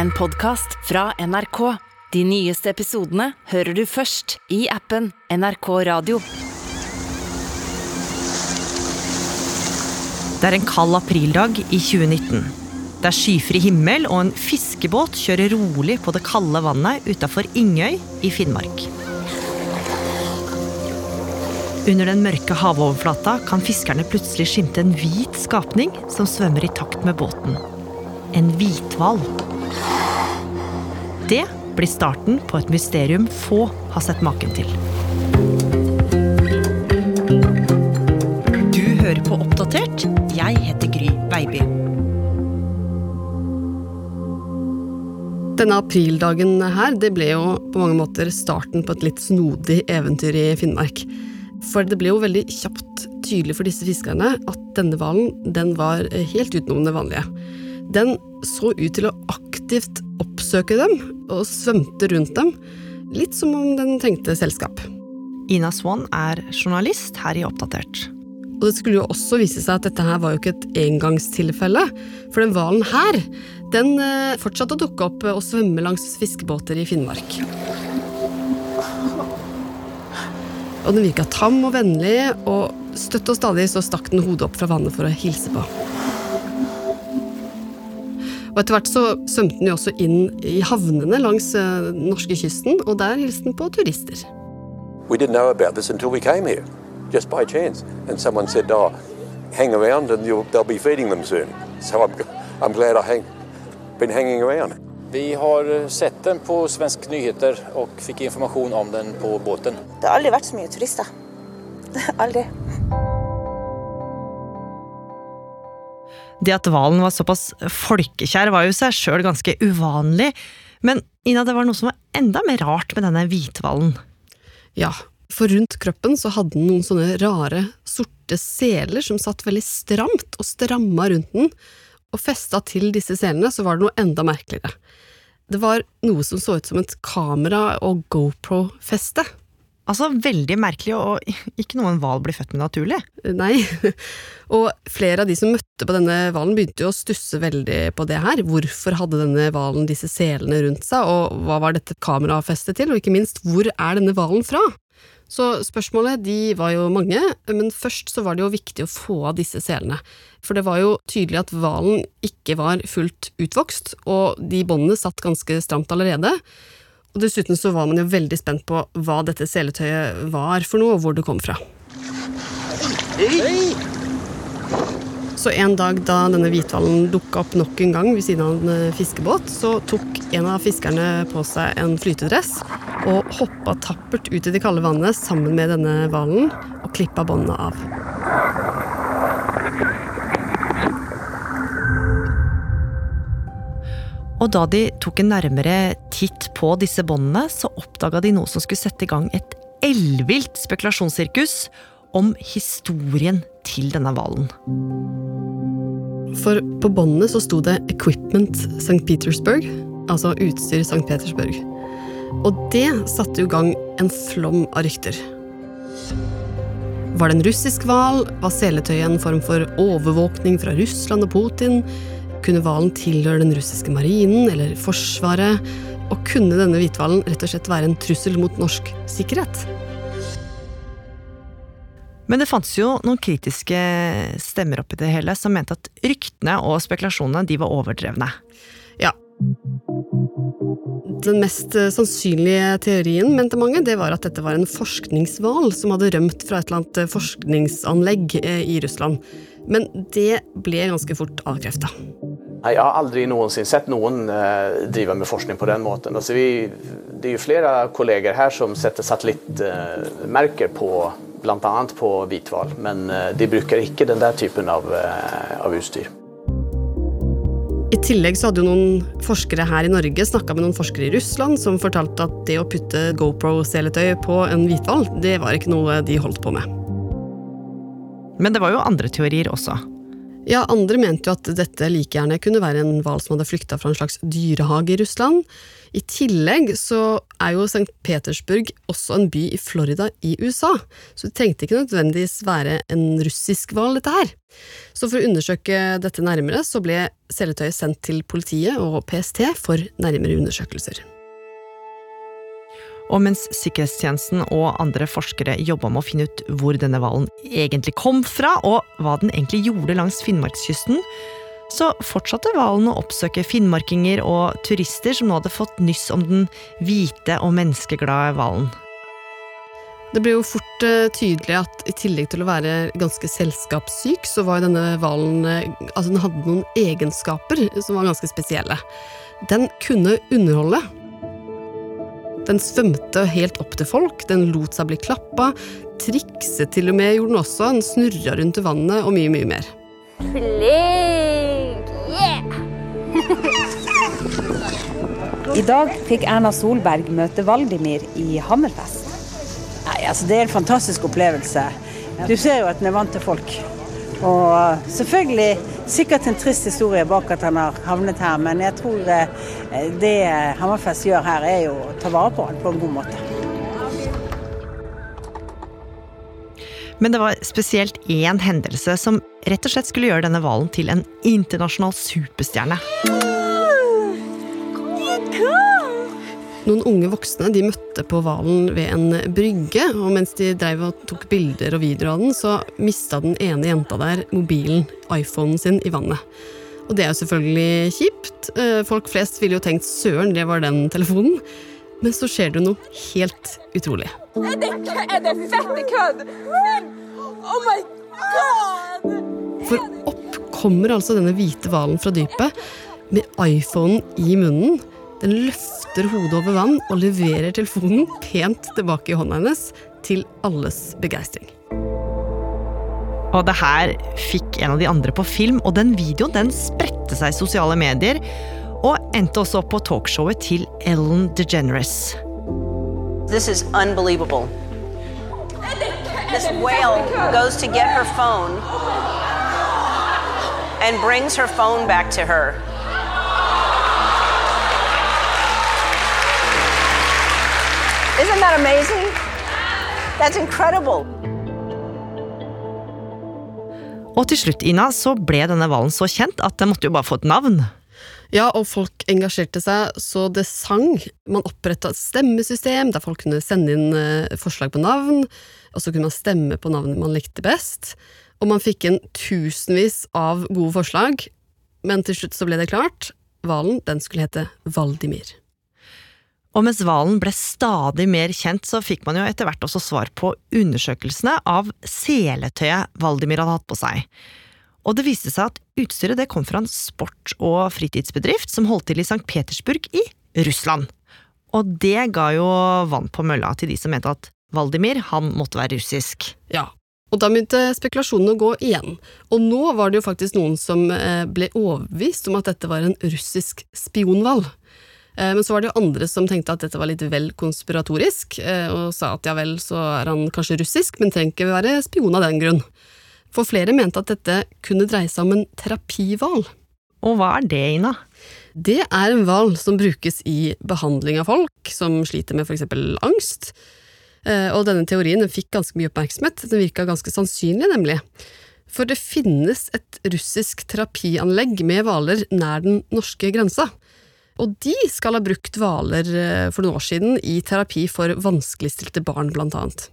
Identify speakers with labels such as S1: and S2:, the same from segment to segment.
S1: en podkast fra NRK. De nyeste episodene hører du først i appen NRK Radio.
S2: Det er en kald aprildag i 2019. Det er skyfri himmel, og en fiskebåt kjører rolig på det kalde vannet utafor Ingøy i Finnmark. Under den mørke havoverflata kan fiskerne plutselig skimte en hvit skapning som svømmer i takt med båten. En hvithval. Det blir starten på et mysterium få har sett maken til. Du hører på Oppdatert. Jeg heter Gry Baby.
S3: Denne aprildagen her, det ble jo på mange måter starten på et litt snodig eventyr i Finnmark. For det ble jo veldig kjapt tydelig for disse fiskerne at denne hvalen, den var helt utenom det vanlige. Den så ut til å aktivt oppsøke dem, og svømte rundt dem, litt som om den trengte selskap.
S2: Ina Swann er journalist her i Oppdatert.
S3: Og det skulle jo også vise seg at dette her var jo ikke et engangstilfelle, for den hvalen her, den eh, fortsatte å dukke opp og svømme langs fiskebåter i Finnmark. Og den virka tam og vennlig, og støtt og stadig så stakk den hodet opp fra vannet for å hilse på. Og Etter hvert så svømte den jo også inn i havnene langs norske norskekysten, og der hilste den på turister.
S4: We didn't know about this until we came here, just by chance. And someone said, "Oh, hang around, and they'll be feeding them soon." So I'm, I'm glad I hang, been hanging around.
S5: Vi har sett den på Svensk nyheter og fikk informasjon om den på båten.
S6: Det har aldri vært så mye turister. Aldri.
S2: Det at hvalen var såpass folkekjær var jo seg sjøl ganske uvanlig, men Ina, det var noe som var enda mer rart med denne hvithvalen.
S3: Ja, for rundt kroppen så hadde den noen sånne rare, sorte seler som satt veldig stramt og stramma rundt den, og festa til disse selene så var det noe enda merkeligere. Det var noe som så ut som et kamera- og GoPro-feste.
S2: Altså veldig merkelig, og ikke noe en hval blir født med naturlig.
S3: Nei, og flere av de som møtte på denne hvalen begynte jo å stusse veldig på det her. Hvorfor hadde denne hvalen disse selene rundt seg, og hva var dette kamerafestet til, og ikke minst, hvor er denne hvalen fra? Så spørsmålet de var jo mange, men først så var det jo viktig å få av disse selene. For det var jo tydelig at hvalen ikke var fullt utvokst, og de båndene satt ganske stramt allerede. Og dessuten så var man jo veldig spent på hva dette seletøyet var for noe, og hvor det kom fra. Så en dag da denne hvithvalen dukka opp nok en gang ved siden av en eh, fiskebåt, så tok en av fiskerne på seg en flytedress og hoppa tappert ut i det kalde vannet sammen med denne hvalen og klippa båndene av.
S2: Og da de tok en nærmere titt på disse båndene, så oppdaga de noe som skulle sette i gang et ellevilt spekulasjonssirkus om historien til denne hvalen.
S3: For på båndene så sto det 'Equipment St. Petersburg', altså utstyr St. Petersburg. Og det satte i gang en flom av rykter. Var det en russisk hval? Var seletøyet en form for overvåkning fra Russland og Putin? Kunne hvalen tilhøre den russiske marinen eller forsvaret? Og kunne denne hvithvalen rett og slett være en trussel mot norsk sikkerhet?
S2: Men det fantes jo noen kritiske stemmer oppi det hele som mente at ryktene og spekulasjonene de var overdrevne.
S3: Ja. Den mest eh, sannsynlige teorien, mente mange, det var at dette var en forskningshval som hadde rømt fra et eller annet eh, forskningsanlegg eh, i Russland. Men det ble ganske fort avkrefta.
S7: Nei, Jeg har aldri noensinne sett noen eh, drive med forskning på den måten. Altså, vi, det er jo flere kolleger her som setter satellittmerker på bl.a. på hvithval, men eh, de bruker ikke den der typen av, eh, av utstyr.
S3: I tillegg så hadde jo noen forskere her i Norge snakka med noen forskere i Russland som fortalte at det å putte GoPro-seletøy på en hvithval, det var ikke noe de holdt på med.
S2: Men det var jo andre teorier også.
S3: Ja, andre mente jo at dette like gjerne kunne være en hval som hadde flykta fra en slags dyrehage i Russland. I tillegg så er jo St. Petersburg også en by i Florida i USA, så det trengte ikke nødvendigvis være en russisk hval, dette her. Så for å undersøke dette nærmere, så ble seletøyet sendt til politiet og PST for nærmere undersøkelser.
S2: Og mens sikkerhetstjenesten og andre forskere jobba med å finne ut hvor denne hvalen egentlig kom fra, og hva den egentlig gjorde langs Finnmarkskysten, så fortsatte hvalen å oppsøke finnmarkinger og turister som nå hadde fått nyss om den hvite og menneskeglade hvalen.
S3: Det ble jo fort eh, tydelig at i tillegg til å være ganske selskapssyk, så var denne hvalen eh, Altså, den hadde noen egenskaper som var ganske spesielle. Den kunne underholde. Den svømte helt opp til folk, den lot seg bli klappa, trikset til og med gjorde den også, den snurra rundt i vannet og mye, mye mer.
S8: Flink! Yeah!
S9: I dag fikk Erna Solberg møte Valdimir i Hammerfest. Nei, altså Det er en fantastisk opplevelse. Du ser jo at den er vant til folk. Og selvfølgelig sikkert en trist historie bak at han har havnet her, men jeg tror eh, det Hammerfest gjør her, er jo å ta vare på han på en god måte.
S2: Men det var spesielt én hendelse som rett og slett skulle gjøre denne hvalen til en internasjonal superstjerne.
S3: Noen unge voksne de møtte på hvalen ved en brygge, og mens de drev og tok bilder og videoer av den, så mista den ene jenta der mobilen, iPhonen sin, i vannet. Og det er jo selvfølgelig kjipt. Eh, folk flest ville jo tenkt søren, det var den telefonen. Men så skjer det noe helt utrolig.
S8: Er det, er det fette kødd? Oh my god!
S3: For opp kommer altså denne hvite hvalen fra dypet med iPhonen i munnen. Den løfter hodet over vann og leverer telefonen pent tilbake i hånda hennes, til alles begeistring.
S2: Og det her fikk en av de andre på film, og den videoen den spredte seg i sosiale medier, og endte også opp på talkshowet til Ellen DeGeneres.
S10: This is unbelievable. This whale goes to get her phone and brings her phone back to her. Isn't that amazing? That's incredible.
S2: Og til slutt, Ina, så ble denne hvalen så kjent at den måtte jo bare få et navn.
S3: Ja, og folk engasjerte seg så det sang. Man oppretta et stemmesystem der folk kunne sende inn eh, forslag på navn, og så kunne man stemme på navnet man likte best. Og man fikk inn tusenvis av gode forslag, men til slutt så ble det klart. Hvalen, den skulle hete Valdimir.
S2: Og mens hvalen ble stadig mer kjent, så fikk man jo etter hvert også svar på undersøkelsene av seletøyet Valdimir hadde hatt på seg. Og det viste seg at utstyret det kom fra en sport- og fritidsbedrift som holdt til i St. Petersburg i Russland. Og det ga jo vann på mølla til de som mente at Valdimir han måtte være russisk.
S3: Ja, og da begynte spekulasjonene å gå igjen. Og nå var det jo faktisk noen som eh, ble overbevist om at dette var en russisk spionhval. Eh, men så var det jo andre som tenkte at dette var litt vel konspiratorisk, eh, og sa at ja vel, så er han kanskje russisk, men trenger ikke være spion av den grunn. For flere mente at dette kunne dreie seg om en terapihval.
S2: Og hva er det, Ina?
S3: Det er en hval som brukes i behandling av folk som sliter med f.eks. angst. Eh, og denne teorien den fikk ganske mye oppmerksomhet, den virka ganske sannsynlig, nemlig. For det finnes et russisk terapianlegg med hvaler nær den norske grensa. Og de skal ha brukt hvaler for noen år siden i terapi for vanskeligstilte barn, blant annet.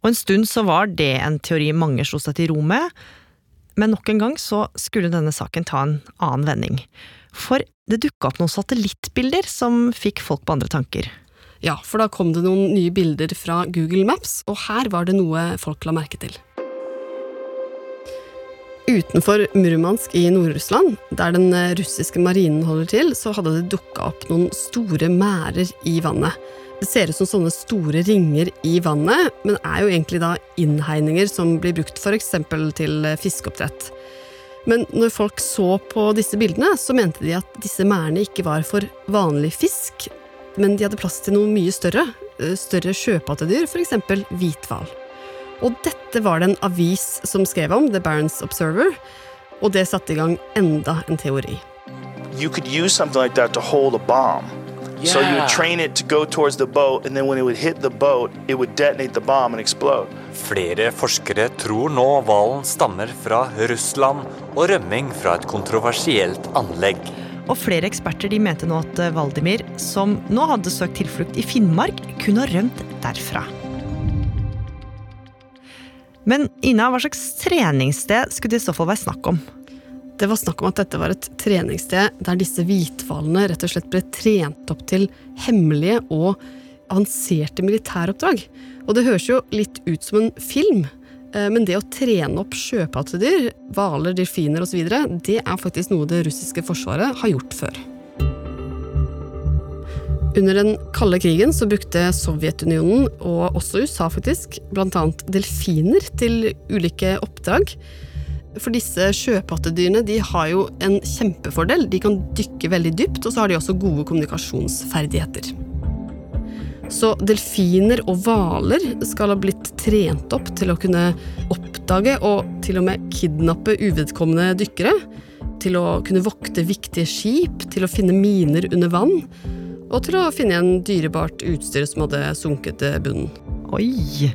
S2: Og en stund så var det en teori mange slo seg til ro med, men nok en gang så skulle denne saken ta en annen vending. For det dukka opp noen satellittbilder som fikk folk på andre tanker.
S3: Ja, for da kom det noen nye bilder fra Google Maps, og her var det noe folk la merke til. Utenfor Murmansk i Nord-Russland, der den russiske marinen holder til, så hadde det dukka opp noen store mærer i vannet. Det ser ut som sånne store ringer i vannet, men er jo egentlig da innhegninger som blir brukt f.eks. til fiskeoppdrett. Men når folk så på disse bildene, så mente de at disse merdene ikke var for vanlig fisk, men de hadde plass til noe mye større, større sjøpattedyr, f.eks. hvithval. Og dette var det en avis som skrev om, The Barents Observer. Og det satte i gang enda en teori.
S11: You could use something like that to hold a bomb. So you would train it to go towards the boat, and then when it would hit the boat, it would detonate the bomb and explode.
S12: Flere forskere tror nå hvalen stammer fra Russland og rømming fra et kontroversielt anlegg.
S2: Og flere eksperter de mente nå at eh, Valdimir, som nå hadde søkt tilflukt i Finnmark, kunne ha rømt derfra. Men Ina, hva slags treningssted skulle det i så fall være snakk om?
S3: Det var snakk om at dette var et treningssted der disse hvithvalene rett og slett ble trent opp til hemmelige og avanserte militæroppdrag. Og det høres jo litt ut som en film, eh, men det å trene opp sjøpattedyr, hvaler, delfiner osv., det er faktisk noe det russiske forsvaret har gjort før. Under den kalde krigen så brukte Sovjetunionen, og også USA faktisk, bl.a. delfiner til ulike oppdrag. For disse sjøpattedyrene de har jo en kjempefordel. De kan dykke veldig dypt, og så har de også gode kommunikasjonsferdigheter. Så delfiner og hvaler skal ha blitt trent opp til å kunne oppdage og til og med kidnappe uvedkommende dykkere. Til å kunne vokte viktige skip, til å finne miner under vann. Og til å finne igjen dyrebart utstyr som hadde sunket til bunnen.
S2: Oi!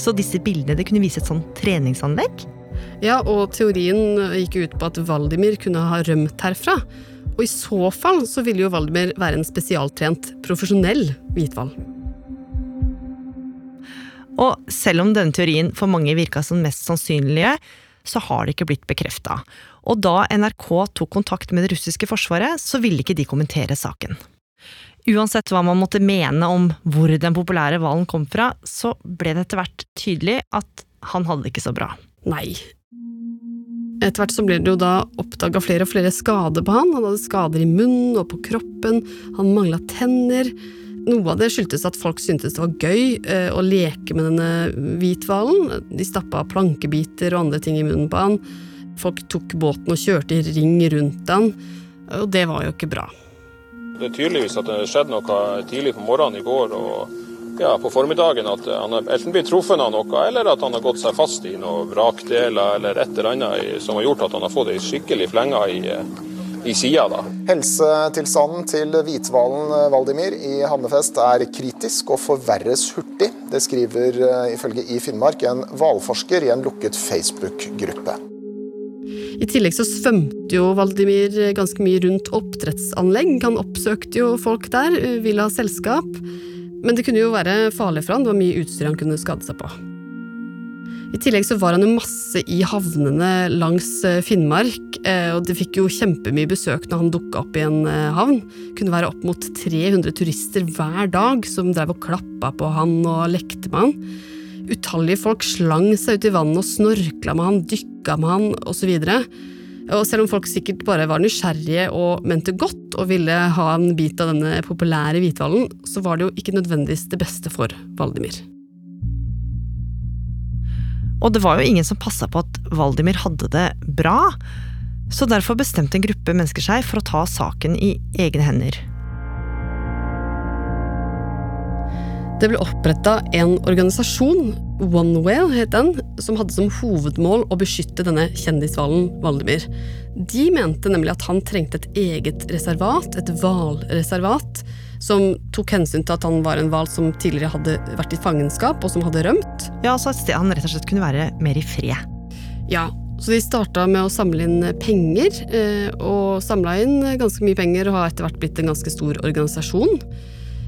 S2: Så disse bildene det kunne vise et sånn treningsanlegg?
S3: Ja, og teorien gikk ut på at Valdimir kunne ha rømt herfra. Og i så fall så ville jo Valdimir være en spesialtrent, profesjonell hvithval.
S2: Og selv om denne teorien for mange virka som mest sannsynlige, så har det ikke blitt bekrefta. Og da NRK tok kontakt med det russiske forsvaret, så ville ikke de kommentere saken. Uansett hva man måtte mene om hvor den populære hvalen kom fra, så ble det etter hvert tydelig at han hadde det ikke så bra.
S3: Nei. Etter hvert så ble det jo da oppdaga flere og flere skader på han. Han hadde skader i munnen og på kroppen, han mangla tenner. Noe av det skyldtes at folk syntes det var gøy eh, å leke med denne hvithvalen. De stappa plankebiter og andre ting i munnen på han. Folk tok båten og kjørte i ring rundt han, og det var jo ikke bra.
S13: Det er tydeligvis at det skjedde noe tidlig på morgenen i går og ja, på formiddagen. At han enten blitt truffet av noe, eller at han har gått seg fast i noen vrakdeler eller et eller annet som har gjort at han har fått ei skikkelig flenge i, i sida. da.
S14: Helsetilstanden til hvithvalen Valdimir i Hammerfest er kritisk og forverres hurtig. Det skriver eh, ifølge i Finnmark en hvalforsker i en lukket Facebook-gruppe.
S3: I tillegg så svømte jo Valdimir ganske mye rundt oppdrettsanlegg. Han oppsøkte jo folk der, ville ha selskap. Men det kunne jo være farlig for han, det var mye utstyr han kunne skade seg på. I tillegg så var han jo masse i havnene langs eh, Finnmark, eh, og det fikk jo kjempemye besøk når han dukka opp i en eh, havn. Det kunne være opp mot 300 turister hver dag som drev og klappa på han og lekte med han. Utallige folk slang seg ut i vannet og snorkla med han, dykka med han osv. Og selv om folk sikkert bare var nysgjerrige og mente godt og ville ha en bit av denne populære hvithvalen, så var det jo ikke nødvendigvis det beste for Valdimir.
S2: Og det var jo ingen som passa på at Valdimir hadde det bra, så derfor bestemte en gruppe mennesker seg for å ta saken i egne hender.
S3: Det ble oppretta en organisasjon, OneWhale het den, som hadde som hovedmål å beskytte denne kjendishvalen Valdemir. De mente nemlig at han trengte et eget reservat, et hvalreservat, som tok hensyn til at han var en hval som tidligere hadde vært i fangenskap, og som hadde rømt.
S2: Ja, så sted han rett og slett kunne være mer i fred.
S3: Ja, så de starta med å samle inn penger, eh, og samla inn ganske mye penger og har etter hvert blitt en ganske stor organisasjon.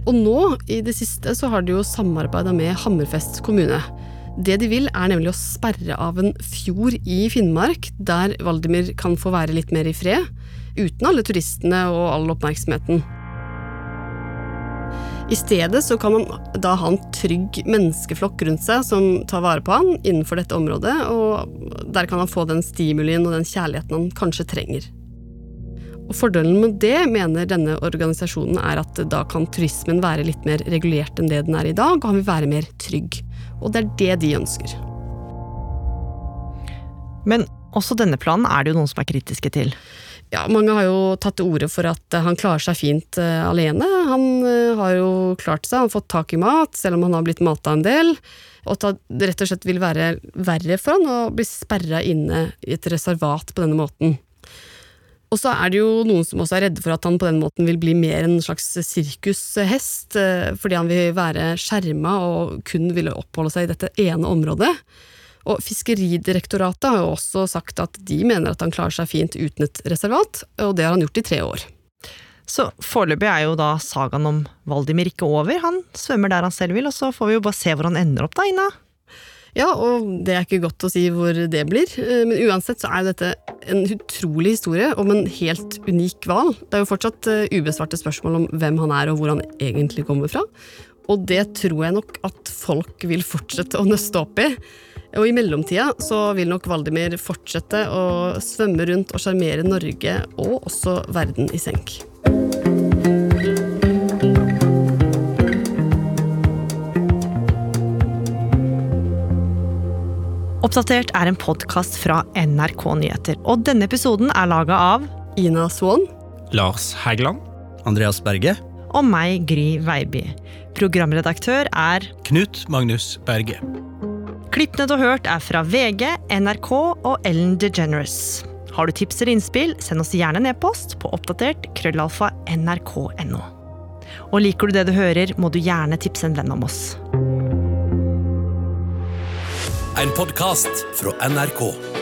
S3: Og nå, i det siste, så har de jo samarbeida med Hammerfest kommune. Det de vil, er nemlig å sperre av en fjord i Finnmark, der Valdimir kan få være litt mer i fred, uten alle turistene og all oppmerksomheten. I stedet så kan han da ha en trygg menneskeflokk rundt seg som tar vare på han innenfor dette området, og der kan han få den stimulien og den kjærligheten han kanskje trenger. Og Fordelen med det, mener denne organisasjonen, er at da kan turismen være litt mer regulert enn det den er i dag, og han vil være mer trygg. Og det er det de ønsker.
S2: Men også denne planen er det jo noen som er kritiske til.
S3: ja, mange har jo tatt til orde for at han klarer seg fint uh, alene. Han uh, har jo klart seg, han har fått tak i mat, selv om han har blitt mata en del. Og at det rett og slett vil være verre for han å bli sperra inne i et reservat på denne måten. Og så er det jo noen som også er redde for at han på den måten vil bli mer en slags sirkushest, uh, fordi han vil være skjerma og kun ville oppholde seg i dette ene området. Og Fiskeridirektoratet har jo også sagt at de mener at han klarer seg fint uten et reservat, og det har han gjort i tre år.
S2: Så foreløpig er jo da sagaen om Valdimir ikke over. Han svømmer der han selv vil, og så får vi jo bare se hvor han ender opp, da, Ina.
S3: Ja, og det er ikke godt å si hvor det blir, eh, men uansett så er dette en utrolig historie om en helt unik hval. Det er jo fortsatt eh, ubesvarte spørsmål om hvem han er og hvor han egentlig kommer fra. Og det tror jeg nok at folk vil fortsette å nøste opp i. Og i mellomtida så vil nok Valdimir fortsette å svømme rundt og sjarmere Norge og også verden i senk.
S2: Oppdatert er en podkast fra NRK Nyheter, og denne episoden er laga av
S3: Ina Swann.
S15: Lars Hægeland.
S16: Andreas Berge.
S2: Og meg, Gry Veiby. Programredaktør er
S15: Knut Magnus Berge.
S2: Klippene du har hørt er fra VG, NRK og Ellen DeGeneres. Har du tips eller innspill, send oss gjerne en e-post på oppdatert krøllalfa nrk.no. Og liker du det du hører, må du gjerne tipse en venn om oss.
S17: En podkast fra NRK.